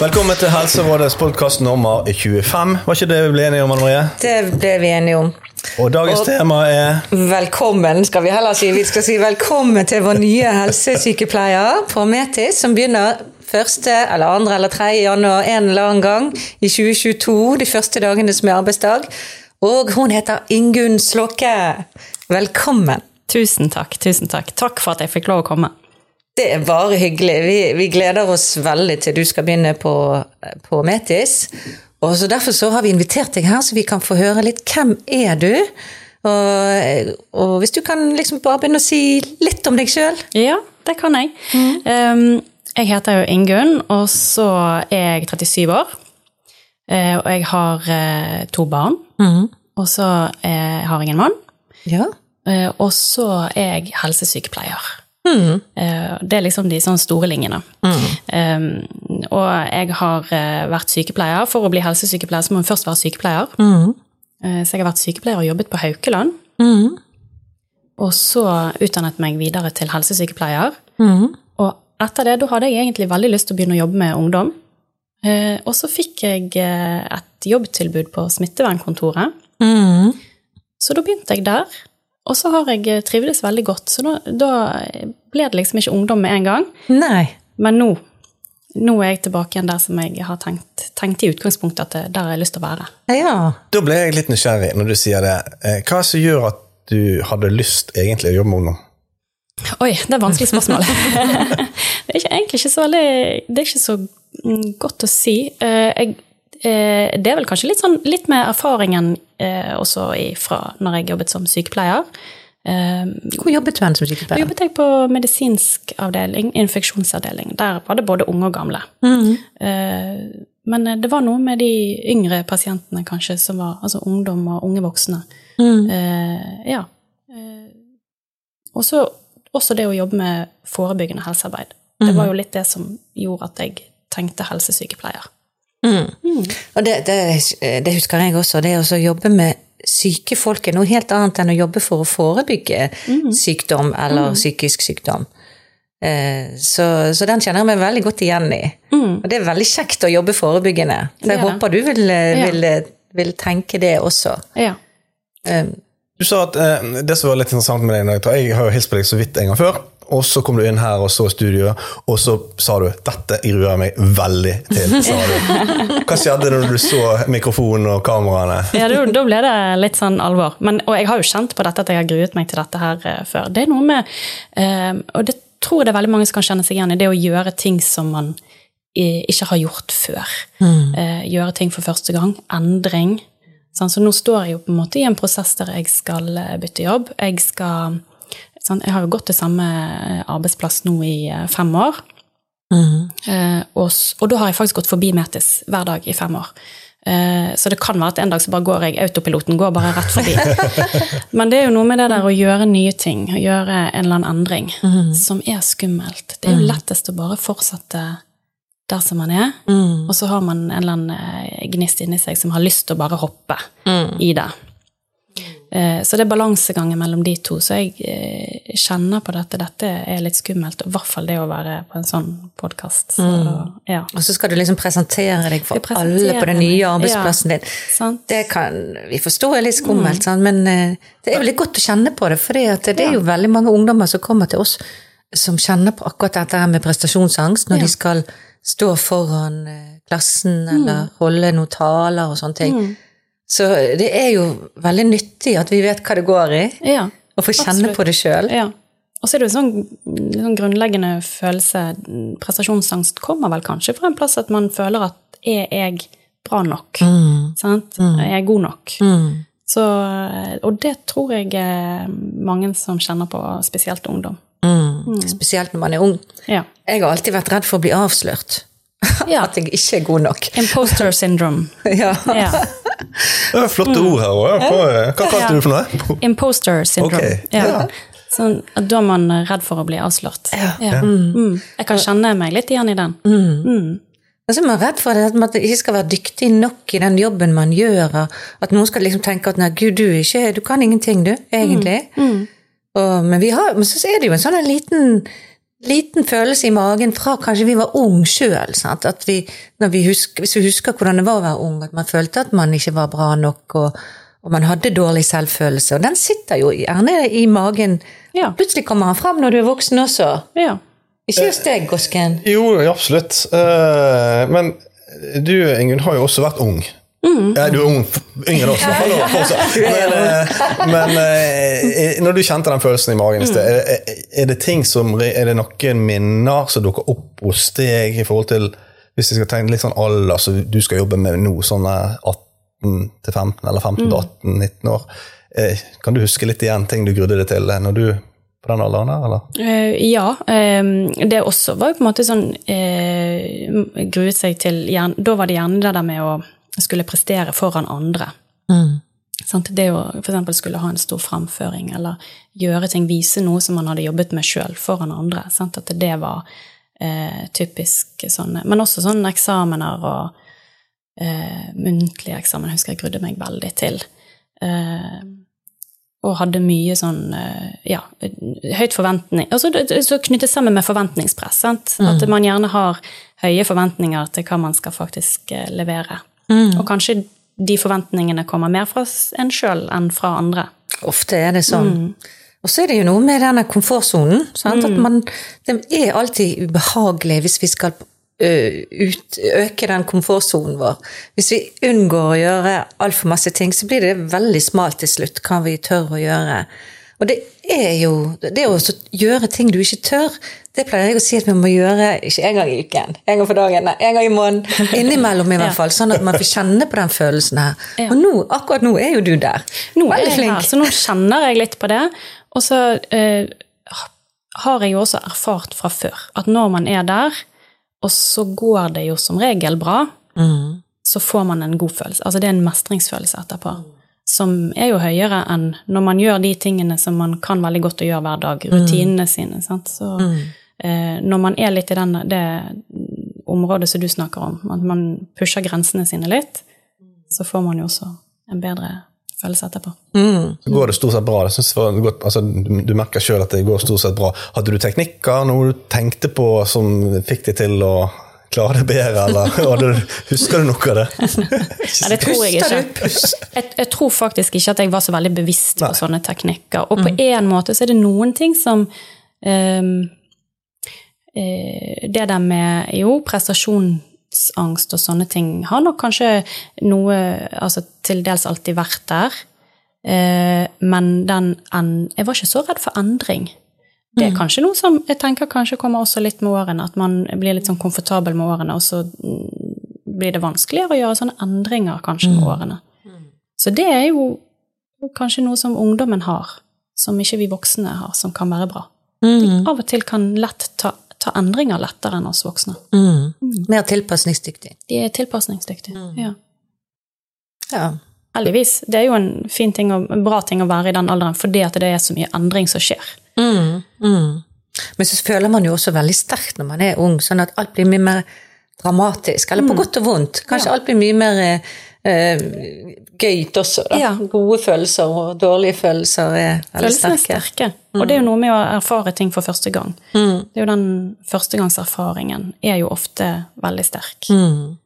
Velkommen til Helserådets podkast nummer 25. Var ikke det vi ble enige om, Anne Marie? Det ble vi enige om. Og dagens Og- tema er Velkommen, skal vi heller si. Vi skal si velkommen til vår nye helsesykepleier på Metis, som begynner første eller andre eller tredje januar en eller annen gang i 2022, de første dagene som er arbeidsdag. Og hun heter Ingunn Slåkke. Velkommen. Tusen takk, tusen takk. Takk for at jeg fikk lov å komme. Det er bare hyggelig. Vi, vi gleder oss veldig til du skal begynne på, på Metis. Og så Derfor så har vi invitert deg her, så vi kan få høre litt hvem er du og, og hvis du kan liksom bare begynne å si litt om deg sjøl. Ja, det kan jeg. Um, jeg heter jo Ingunn, og så er jeg 37 år. Eh, og jeg har eh, to barn. Og så eh, har jeg en mann. Ja. Eh, og så er jeg helsesykepleier. Eh, det er liksom de sånne store linjene. Um, og jeg har eh, vært sykepleier. For å bli helsesykepleier så må man først være sykepleier. Eh, så jeg har vært sykepleier og jobbet på Haukeland. Og så utdannet meg videre til helsesykepleier. Og etter det, da hadde jeg egentlig veldig lyst til å begynne å jobbe med ungdom. Og så fikk jeg et jobbtilbud på smittevernkontoret. Så da begynte jeg der. Og så har jeg eh, trivdes veldig godt, så da, da ble det liksom ikke ungdom med en gang. Nei. Men nå, nå er jeg tilbake igjen der som jeg har tenkt, tenkt i utgangspunktet at det, der har jeg lyst til å være. Ja. Da ble jeg litt nysgjerrig når du sier det. Eh, Hva er det som gjør at du hadde lyst egentlig å jobbe med ungdom? Oi, det er et vanskelig spørsmål. det er ikke, egentlig ikke så veldig Det er ikke så mm, godt å si. Eh, Jeg, eh, det er vel kanskje litt, sånn, litt med erfaringen eh, også fra når jeg jobbet som sykepleier. Eh, Hvor jobbet du hen som Da sykepleier? jobbet jeg på medisinsk avdeling, infeksjonsavdeling. Der var det både unge og gamle. Eh, Men eh, det var noe med de yngre pasientene, kanskje, som var altså ungdom og unge voksne. Eh, ja. Eh, Og så også det å jobbe med forebyggende helsearbeid. Det var jo litt det som gjorde at jeg tenkte helsesykepleier. Og det, det, det husker jeg også. Det å jobbe med syke folk er noe helt annet enn å jobbe for å forebygge sykdom eller psykisk sykdom. Eh, Så, så den kjenner jeg meg veldig godt igjen i. Og det er veldig kjekt å jobbe forebyggende. Så jeg er håper du vil, vil, vil tenke det også. Ja. Um, Du sa at eh, Det som var litt interessant med deg, jeg har jo hilst på deg så vidt en gang før, og så kom du inn her og så studio, og så sa du 'dette gruer jeg meg veldig til'. sa du. Hva skjedde når du så mikrofonen og kameraene? Ja, da, da ble det litt sånn alvor. Men, og jeg har jo kjent på dette at jeg har gruet meg til dette her eh, før. Det er noe med eh, Og det tror jeg det er veldig mange som kan kjenne seg igjen i, det å gjøre ting som man i, ikke har gjort før. Eh, gjøre ting for første gang. Endring. Sånn, så nå står jeg jo på en måte i en prosess der jeg skal bytte jobb. Jeg skal sånn, Jeg har jo gått til samme eh, arbeidsplass nå i eh, fem år. Mm. og, og da har jeg faktisk gått forbi Metis hver dag i fem år. Så det kan være at en dag så bare går jeg autopiloten, går bare rett forbi. Men det er jo noe med det der å gjøre nye ting, å gjøre en eller annen endring, som er skummelt. Det er jo lettest å bare fortsette der som man er, og så har man en eller annen gnist inni seg som har lyst til å bare hoppe i det. Eh, Så det er balansegangen mellom de to. Så jeg eh, kjenner på dette. Dette er litt skummelt. I hvert fall det å være på en sånn podkast. Ja. og så skal du liksom presentere deg for alle på den nye ja. arbeidsplassen din. Sant? Det kan vi forstå er litt skummelt, sant? men eh, det er jo litt godt å kjenne på det. For det er jo veldig mange ungdommer som kommer til oss som kjenner på akkurat dette med prestasjonsangst når Ja. de skal stå foran klassen eller holde noen taler og sånne ting. Så det er jo veldig nyttig at vi vet hva det går i, Ja. og får kjenne Absolutt. på det sjøl. ja. Og så er det jo en sånn, sånn grunnleggende følelse Prestasjonsangst kommer vel kanskje fra en plass at man føler at er jeg bra nok? Sant? Er jeg god nok? Så, og det tror jeg er mange som kjenner på, spesielt ungdom. Spesielt når man er ung. Ja. Jeg har alltid vært redd for å bli avslørt. Ja. At jeg ikke er god nok. Imposter syndrome. Ja. Det er flotte ord her òg. Hva kalte du det for noe? Imposter syndrome. Ok, Ja. Sånn, at da er man redd for å bli avslørt. Ja. Ja. Mm. Jeg kan kjenne meg litt igjen i den. Og så er man redd for det, at man ikke skal være dyktig nok i den jobben man gjør. At noen skal liksom tenke at nei, gud, du, ikke, du kan ingenting, du, egentlig. Og, men, vi har, men så er det jo en sånn en liten, liten følelse i magen fra kanskje vi var ung sjøl. At vi, når vi husker, hvis vi husker hvordan det var å være ung, at man følte at man ikke var bra nok, og, og man hadde dårlig selvfølelse. Og den sitter jo gjerne i magen. Ja. Plutselig kommer han fram når du er voksen også. Ja. Ikke hos deg, Gosken. Jo, absolutt. Eh, men du, Ingunn, har jo også vært ung. Ja, du er ung, yngre også. hvert fall, fortsatt. Men, eh, men eh, når du kjente den følelsen i magen i sted, er, er- det ting som Er det noen minner som dukker opp hos deg i forhold til Hvis jeg skal tenke litt sånn alder som du skal jobbe med nå, sånn eh, 18 til 15, eller 15 til 18, 19 år. Eh, Kan du huske litt igjen ting du grudde deg til når du på den alderen der, eller? Uh, ja. Um, det også var jo på en måte sånn uh, Gruet seg til Da var det gjerne det der med å skulle prestere foran andre. Sant? Det å eksempel skulle ha en stor framføring, eller gjøre ting, vise noe som man hadde jobbet med sjøl, foran andre. Sant? At det var eh, typisk sånne Men også sånne eksamener og eh, muntlige eksamen husker jeg grudde meg veldig til. Eh, og hadde mye sånn eh, ja, høyt forventning altså, Så knyttet sammen med forventningspress. Sant? At man gjerne har høye forventninger til hva man skal faktisk eh, levere. Og kanskje de forventningene kommer mer fra en sjøl enn fra andre. Ofte er det sånn. Og så er det jo noe med denne komfortsonen. sant? At man, det er alltid ubehagelig hvis vi skal ut, øke den komfortsonen vår. Hvis vi unngår å gjøre altfor masse ting, så blir det veldig smalt til slutt hva vi tør å gjøre. Og det er jo Det å gjøre ting du ikke tør, det pleier jeg å si at vi må gjøre ikke en gang i uken, en gang for dagen, nei, en gang i måneden. Innimellom, i hvert fall. Sånn at man får kjenne på den følelsen her. Og nå, akkurat nå er jo du der. Nå er jeg flink. her, så nå kjenner jeg litt på det. Og så eh, har jeg jo også erfart fra før at når man er der, og så går det jo som regel bra, så får man en god følelse. Altså det er en mestringsfølelse etterpå. Som er jo høyere enn når man gjør de tingene som man kan veldig godt å gjøre hver dag. Rutinene sine. Sant? Så eh, når man er litt i den, det området som du snakker om, at man pusher grensene sine litt, så får man jo også en bedre følelse etterpå. Så går det stort sett bra. Jeg det var godt, altså, du, du merker sjøl at det går stort sett bra. Hadde du teknikker, noe du tenkte på som fikk deg til å klare det bedre, eller husker du noe av det? Nei, det tror jeg ikke. Jeg, jeg tror faktisk ikke at jeg var så veldig bevisst på Nei. sånne teknikker. Og på en måte så er det noen ting som um, eh, Det der med jo, prestasjonsangst og sånne ting har nok kanskje noe altså til dels alltid vært der. Uh, men den en, jeg var ikke så redd for endring. Det er kanskje noe som jeg tenker kanskje kommer også litt med årene, at man blir litt sånn komfortabel med årene, og så mm, blir det vanskeligere å gjøre sånne endringer kanskje med årene. Så det er jo kanskje noe som ungdommen har, som ikke vi voksne har, som kan være bra. De av og til kan lett ta, ta endringer lettere enn oss voksne. Mm. Mer tilpasningsdyktig. De er tilpasningsdyktige. Ja. Ja. Heldigvis. Det er jo en fin ting og en bra ting å være i den alderen, fordi at det er så mye endring som skjer. Mm. Mm. Men så føler man jo også veldig sterkt når man er ung, sånn at alt blir mye mer dramatisk. Eller på godt og vondt. Kanskje Ja. alt blir mye mer eh, gøyt også. Da. Ja. Gode følelser og dårlige følelser er veldig Følelsene er sterke. Mm. Og det er jo noe med å erfare ting for første gang. Det er jo den førstegangserfaringen er jo ofte veldig sterk. Mm.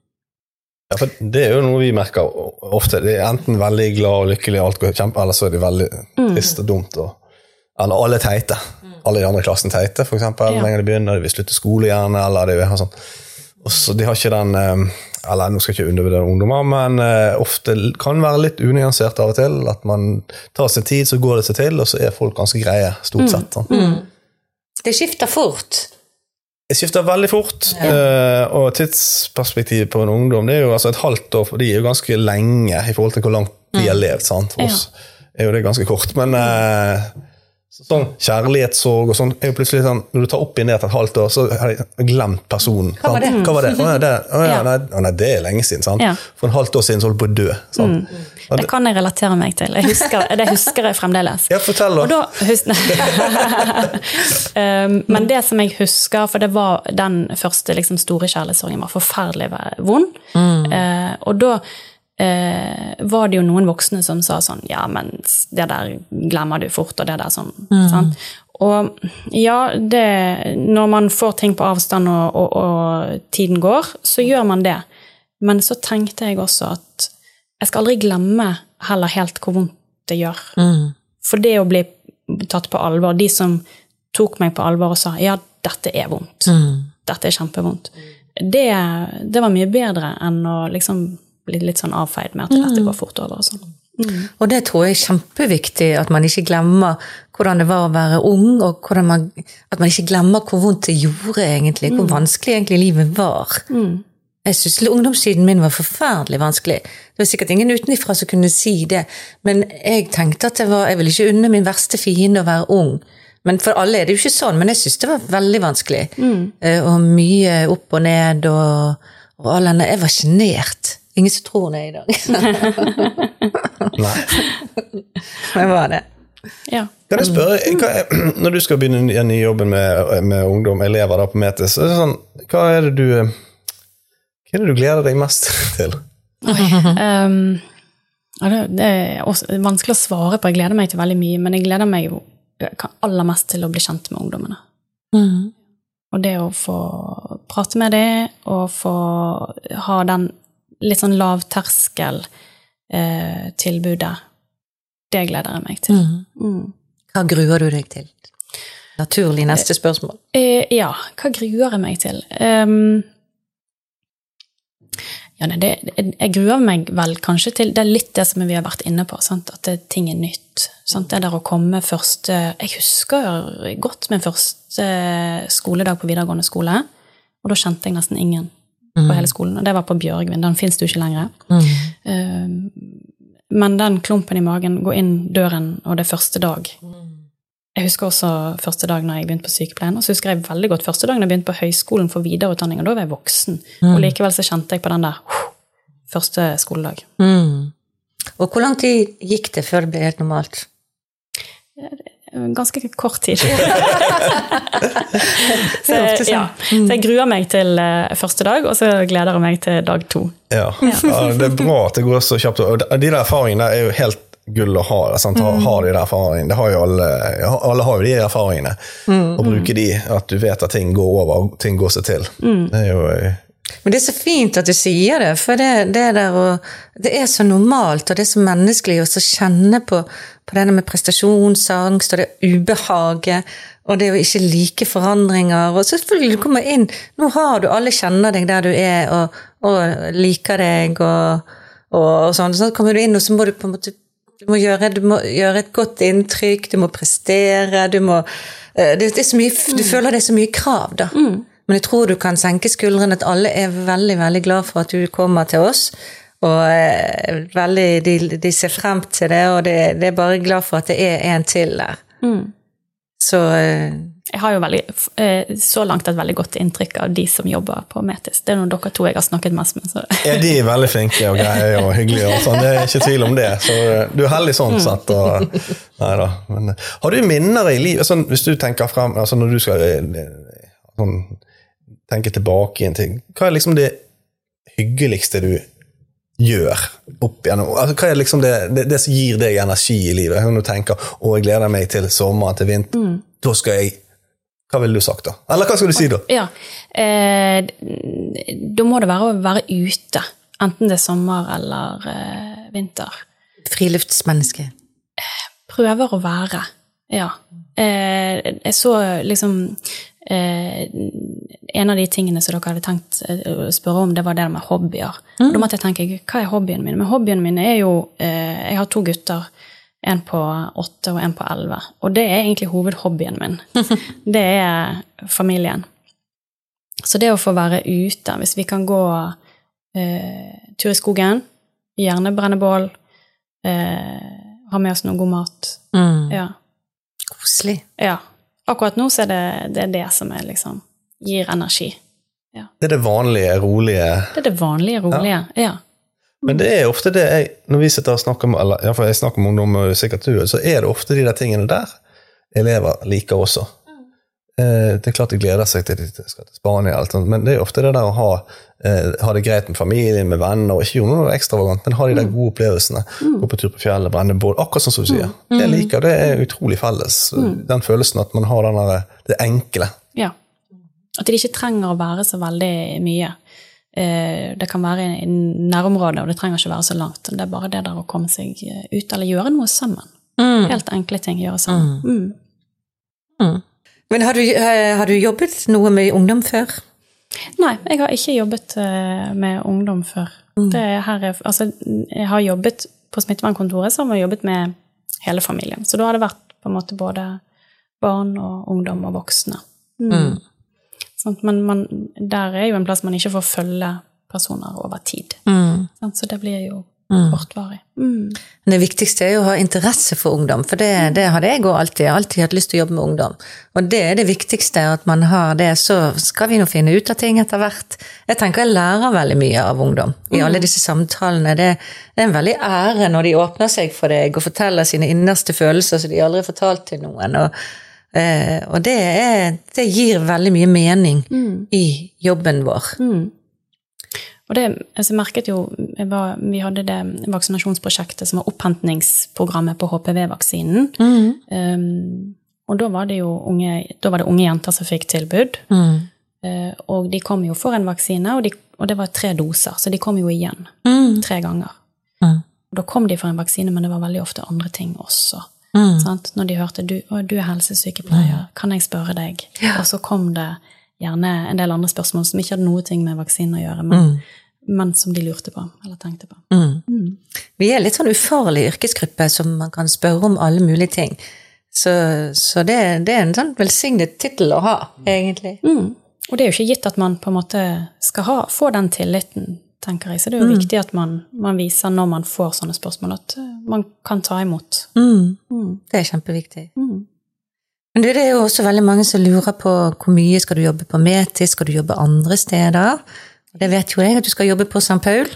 Ja, for Det er jo noe vi merker ofte. De er enten veldig glad og lykkelig, alt går kjempe, eller så er de veldig trist og dumt. Og, eller alle teite. Alle i andre klassen teite, eksempel. Ja. Lenger de begynner, de vil slutte skole gjerne, eller de vil ha sånn. Og så De har ikke den eh, Eller nå skal jeg ikke undervurdere ungdommer, men eh, ofte kan være litt unyansert av og til. At man tar sin tid, så går det seg til, og så er folk ganske greie, stort sett. Sånn. Det skifter fort. Det skifter veldig fort, ja. og tidsperspektivet på en ungdom det er jo altså et halvt år, for de er jo ganske lenge i forhold til hvor langt de har levd. sant? For oss er jo det ganske kort. Men, eh, Sånn kjærlighetssorg og sånn er jo plutselig sånn Når du tar opp i ned til et halvt år, så har jeg glemt personen. Hva var det? Hva var det? Å, ja, det, å, ja, Ja. nei, å, nei, det er lenge siden. Sant? Ja. For en halvt år siden så holdt jeg på å dø. Sant? Mm. Det det, kan jeg relatere meg til. Jeg husker, det husker jeg fremdeles. ja, fortell, Og da. um, Men det som jeg husker, for det var den første liksom, store kjærlighetssorgen, var forferdelig vond. Mm. og da eh, var det jo noen voksne som sa sånn Ja, men det der glemmer du fort, og det der sånn. Sant? Og ja, det Når man får ting på avstand og, og, og tiden går, så gjør man det. Men så tenkte jeg også at jeg skal aldri glemme heller helt hvor vondt det gjør. For det å bli tatt på alvor, de som tok meg på alvor og sa ja, dette er vondt, dette er kjempevondt, det, det var mye bedre enn å liksom bli litt sånn avfeid med at dette går fort over og sånn. Og det tror jeg er kjempeviktig, at man ikke glemmer hvordan det var å være ung, og man, at man ikke glemmer hvor vondt det gjorde egentlig, hvor vanskelig egentlig livet var. Jeg syns ungdomstiden min var forferdelig vanskelig. Det var sikkert ingen utenifra som kunne si det, men jeg tenkte at det var, jeg ville ikke unne min verste fiende å være ung. Men for alle er det jo ikke sånn, men jeg syns det var veldig vanskelig. Eh, Og mye opp og ned og, og all denne Jeg var sjenert. Ingen som tror det i dag. Nei. Men var det. Ja. Kan jeg spørre, hva er, Når du skal begynne igjen i jobben med, med ungdom, elever da på Metis, så er det sånn, hva er det du hva er det du gleder deg mest til? Um, det, det er også vanskelig å svare på. Jeg gleder meg til veldig mye, men jeg gleder meg jo aller mest til å bli kjent med ungdommene. Og det å få prate med dem, og få ha den litt sånn lavterskeltilbudet. eh, det gleder jeg meg til. Mm. Hva gruer du deg til? Naturlig neste spørsmål. Eh, ja, hva gruer jeg meg til? Um, ja, nei, det, jeg gruer meg vel kanskje til Det er litt det som vi har vært inne på, sant? at det, ting er nytt. Sant? Det der å komme første Jeg husker godt min første skoledag på videregående skole, og da kjente jeg nesten ingen på hele skolen. Og det var på Bjørgvin. Den fins jo ikke lenger. Ehm, men den klumpen i magen, gå inn døren, og det er første dag. Jeg husker også første dag når jeg begynte på sykepleien. Og så husker jeg veldig godt første dagen jeg begynte på høyskolen for videreutdanning, og da var jeg voksen. Og likevel så kjente jeg på den der første skoledag. Mm. Og hvor lang tid gikk det før det ble helt normalt? Ganske kort tid. så, Det ofte sånn. ja. så jeg gruer meg til eh, første dag, og så gleder jeg meg til dag to. Ja. ja, Det er bra at det går så kjapt. Og de der erfaringene der er jo helt gull å ha. Sant? Ha, ha de der erfaringene. Det har jo alle, alle har jo de erfaringene. Å bruke de, at du vet at ting går over, og ting går seg til. Det er jo eh, Men det er så fint at du sier det, for det, det, der å, det er så normalt, og det er så menneskelig å kjenne på, på det med prestasjonsangst og det ubehaget, og det å ikke like forandringer. Og selvfølgelig, du kommer inn Nå har du alle kjenner deg der du er, og, og liker deg, og, og, og sånn. Så kommer du inn, og så må du på en måte du må, gjøre, du må gjøre et godt inntrykk, du må prestere, du må eh, det, det så mye, Du føler det er så mye krav, da. Men jeg tror du kan senke skuldrene, at alle er veldig veldig glad for at du kommer til oss. Og eh, veldig, de, de ser frem til det, og det, det er bare glad for at det er en til der. Så eh, Jeg har jo veldig, eh, så langt et veldig godt inntrykk av de som jobber på Metis. Det er noen dere to jeg har snakket mest med. Så. Ja, de er veldig flinke og greie og hyggelige. Og sånn. Det er ikke tvil om det. Så du er heldig sånn sett. Og, neida. Men, eh, har du minner i livet sånn, Hvis du tenker frem altså Når du skal sånn, tenke tilbake i en ting, hva er liksom det hyggeligste du gjør opp igjennom? Altså, hva er liksom det, det, det som gir deg energi i livet? Når du tenker å, jeg gleder meg til sommeren, til vinter, da skal jeg Hva ville du sagt da? Eller hva skal du si da? Ja, eh, da må det være å være ute. Enten det er sommer eller eh, vinter. friluftsmenneske. Prøver å være, ja. Eh, jeg så liksom eh, En av de tingene som dere hadde tenkt eh, å spørre om, det var det med hobbyer. Mm. da måtte jeg tenke, hva er hobbyene mine? Men hobbyene mine er jo eh, Jeg har to gutter. En på åtte og en på elleve. Og det er egentlig hovedhobbyen min. Det er familien. Så det å få være ute, hvis vi kan gå eh, tur i skogen, gjerne brenne bål, eh, ha med oss noe god mat. Mm. Ja. koselig. Ja. Akkurat nå så er det det, er det som er liksom gir energi. Det er det vanlige, rolige Det er det vanlige, rolige. Ja. Men det er ofte det jeg Når vi sitter og snakker med eller jeg snakker med ungdom, og sikkert du, så er det ofte de der tingene der elever liker også. Eh, Det er klart de gleder seg til de skal til Spania, og alt sånt, men det er ofte det der å ha, eh, ha det greit med familien, med venner, og ikke gjøre noe ekstravagant, men ha de der gode opplevelsene. Gå på tur på fjellet, brenne bål, akkurat sånn som du sier. Det jeg liker, det er utrolig felles. Den følelsen at man har den der, det enkle. ja. At det ikke trenger å være så veldig mye. Eh, Det kan være i nærområdet, og det trenger ikke være så langt. Det er bare det der å komme seg ut, eller gjøre noe sammen. Helt enkle ting gjøre sammen. Mm. Men har du, eh, har du jobbet noe med ungdom før? Nei, jeg har ikke jobbet eh, med ungdom før. Det er altså, jeg har jobbet på smittevernkontoret, så har vi jobbet med hele familien. Så da har det vært på en måte både barn og ungdom og voksne. Mm. Sant? Men man, der er jo en plass man ikke får følge personer over tid. Sånn, Så det blir jo kortvarig. Mm. Det viktigste er jo å ha interesse for ungdom, for det, det hadde jeg òg alltid. Jeg har alltid hatt lyst til å jobbe med ungdom. Og det er det viktigste, at man har det. Så skal vi nå finne ut av ting etter hvert. Jeg tenker jeg lærer veldig mye av ungdom i alle disse samtalene. Det, det er en veldig ære når de åpner seg for deg og forteller sine innerste følelser som de aldri har fortalt til noen. Og, eh, og det, er, det gir veldig mye mening i jobben vår. Og det, altså jeg merket jo, jeg var, Vi hadde det vaksinasjonsprosjektet som var opphentingsprogrammet på HPV-vaksinen. Um, og da var, unge, da var det unge jenter som fikk tilbud. Eh, og de kom jo for en vaksine, og, de, og det var tre doser, så de kom jo igjen tre ganger. Da kom de for en vaksine, men det var veldig ofte andre ting også. Sant? Når de hørte du, å, du er helsesykepleier, kan jeg spørre deg? Og så kom det gjerne en del andre spørsmål som ikke hadde noe ting med vaksinen å gjøre, men, men som de lurte på, eller tenkte på. Vi er litt sånn ufarlig yrkesgruppe som man kan spørre om alle mulige ting. Så, så det, det er en sånn velsignet tittel å ha, egentlig. Mm. Og det er jo ikke gitt at man på en måte skal ha, få den tilliten, tenker jeg. Så det er jo viktig at man, man viser når man får sånne spørsmål, at eh, man kan ta imot. Det er kjempeviktig. Men du, det er jo også veldig mange som lurer på hvor mye skal du jobbe på Metis, skal du jobbe andre steder? Det vet jo jeg, at du skal jobbe på St. Paul.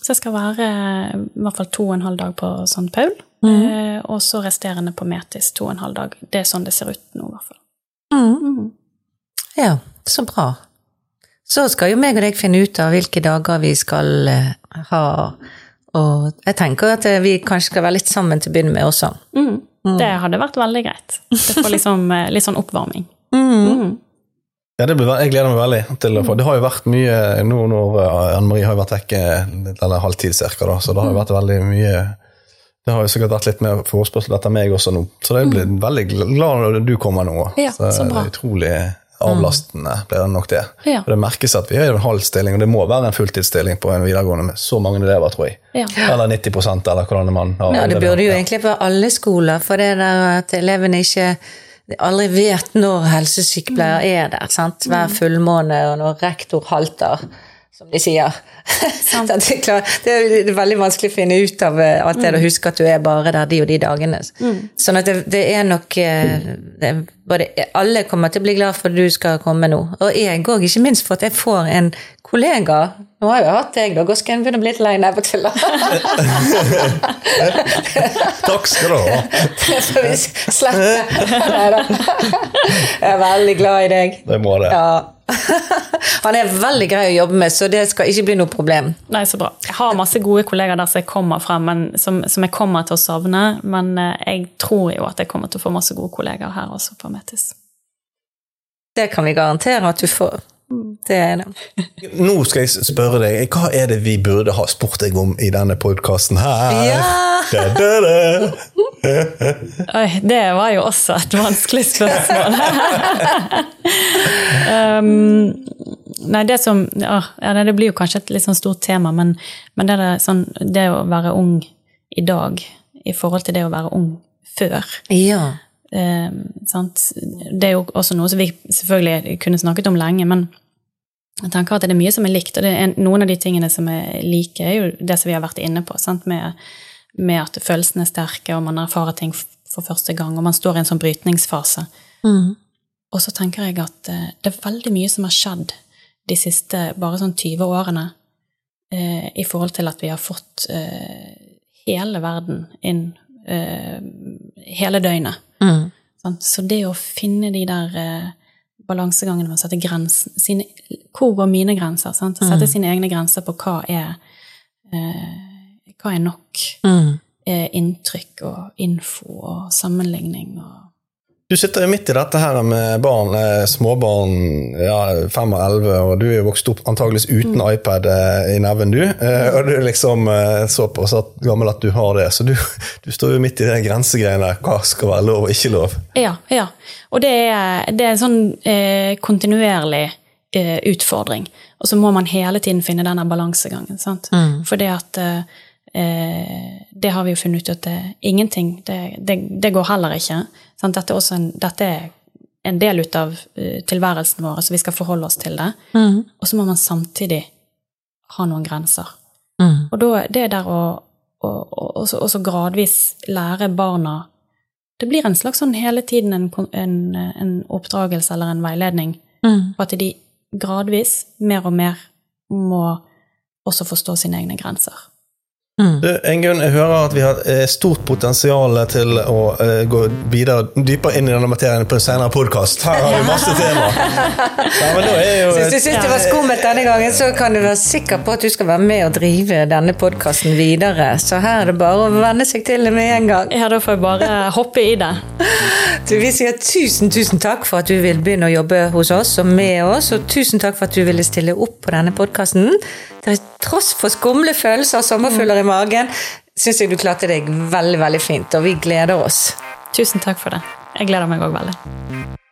Så jeg skal være i hvert fall to og en halv dag på St. Paul, eh, og så resterende på Metis to og en halv dag. Det er sånn det ser ut nå, i hvert fall. Ja, så bra. Så skal jo meg og deg finne ut av hvilke dager vi skal eh, ha. Og jeg tenker at eh, vi kanskje skal være litt sammen til å begynne med også. Mm. Det hadde vært veldig greit. Det får liksom eh, litt sånn oppvarming. Ja, det blir, jeg gleder meg veldig til å få Det har jo vært mye nå når eh, Anne Marie har vært vekke eller halvtid cirka, da, så det har jo vært veldig mye Det har jo sikkert vært litt mer forespørsel etter meg også nå, så jeg blir veldig glad når du kommer nå. Ja, så bra. det er utrolig avlastende blir det nok det. Ja. Og det merkes at vi er i en halv stilling, og det må være en fulltidsstilling på en videregående med så mange elever, tror jeg. Ja. Eller 90% eller hvordan man har Ja, det burde jo egentlig være alle skoler, for det der at elevene ikke aldri vet når helsesykepleier er der. sant? Hver fullmåne, og når rektor halter, som de sier. Så det, er klart, det er veldig vanskelig å finne ut av eh, alt det å huske at du er bare der de og de dagene. Sånn at det, det er nok eh, det er både, Alle kommer til å bli glad for at du skal komme nå. Og jeg òg, ikke minst for at jeg får en kollega. Nå har jeg jo hatt deg, da. Gosken begynner å bli litt lei av og til. Takk skal du ha. Det får vi. Jeg er veldig glad i deg. Det må det. Ja. Han er veldig grei å jobbe med, så det skal ikke bli noe problem. Nei, så bra. Jeg har masse gode kollegaer der som jeg kommer fra, men, som, som jeg kommer til å savne. Men eh, jeg tror jo at jeg kommer til å få masse gode kollegaer her også på Metis. Det kan vi garantere at du får. Det er det. Nå skal jeg spørre deg, hva er det vi burde ha spurt deg om i denne podkasten her? Ja! Da, da, da. Oi, det var jo også et vanskelig spørsmål. um, nei, det som ja, Det blir jo kanskje et litt sånn stort tema, men, men det, er sånn, det å være ung i dag i forhold til det å være ung før Ja. um, sant? Det er jo også noe som vi selvfølgelig kunne snakket om lenge, men jeg tenker at det er mye som er likt. Og det er noen av de tingene som er like, er jo det som vi har vært inne på. Sant? Med, med at følelsene er sterke, og man erfarer ting for første gang, og man står i en sånn brytningsfase. Mm. Og så tenker jeg at eh, det er veldig mye som har skjedd de siste bare sånn 20 årene eh, i forhold til at vi har fått eh, hele verden inn eh, hele døgnet. Mm. Så det å finne de der balansegangene med å sette grensen sine, Hvor går mine grenser? Sant? Å Sette sine egne grenser på hva er, eh, hva er nok Mm. eh, inntrykk og info og sammenligning og Du sitter jo midt i dette her med barn, eh, småbarn, ja, fem og elleve, og du er jo vokst opp antageligvis uten iPad eh, i neven, du. Eh, og du er liksom såpass gammel at du har det, så du, du står jo midt i de grensegreiene. Hva skal være lov og ikke lov? Ja, ja. Og det er, det er en sånn eh, kontinuerlig eh, utfordring. Og så må man hele tiden finne denne balansegangen. sant? For det at eh, Det har vi jo funnet ut at det, ingenting det, det, det går heller ikke. Sant? Dette, er også en, dette er en del ut av eh, tilværelsen vår, så vi skal forholde oss til det. Mm. Og så må man samtidig ha noen grenser. Mm. Og da, det der å å, å også, gradvis lære barna Det blir en slags sånn hele tiden en, en, en oppdragelse eller en veiledning Mm. på at de gradvis, mer og mer, må også forstå sine egne grenser. Mm. Du, Ingunn, jeg hører at vi har eh, stort potensial til å uh, gå videre, dypere inn i denne materien på en senere podkast. Her har vi masse tema. Ja, men da er jo Hvis du syns det var skummelt denne gangen, så kan du være sikker på at du skal være med og drive denne podkasten videre. Så her er det bare å venne seg til det med en gang. Ja, da får jeg bare hoppe i det. Du, vi sier tusen, tusen takk for at du vil begynne å jobbe hos oss og med oss, og tusen takk for at du ville stille opp på denne podkasten. Til tross for skumle følelser og sommerfugler i magen, syns jeg du klarte deg veldig, veldig fint, og vi gleder oss. Tusen takk for det. Jeg gleder meg òg veldig.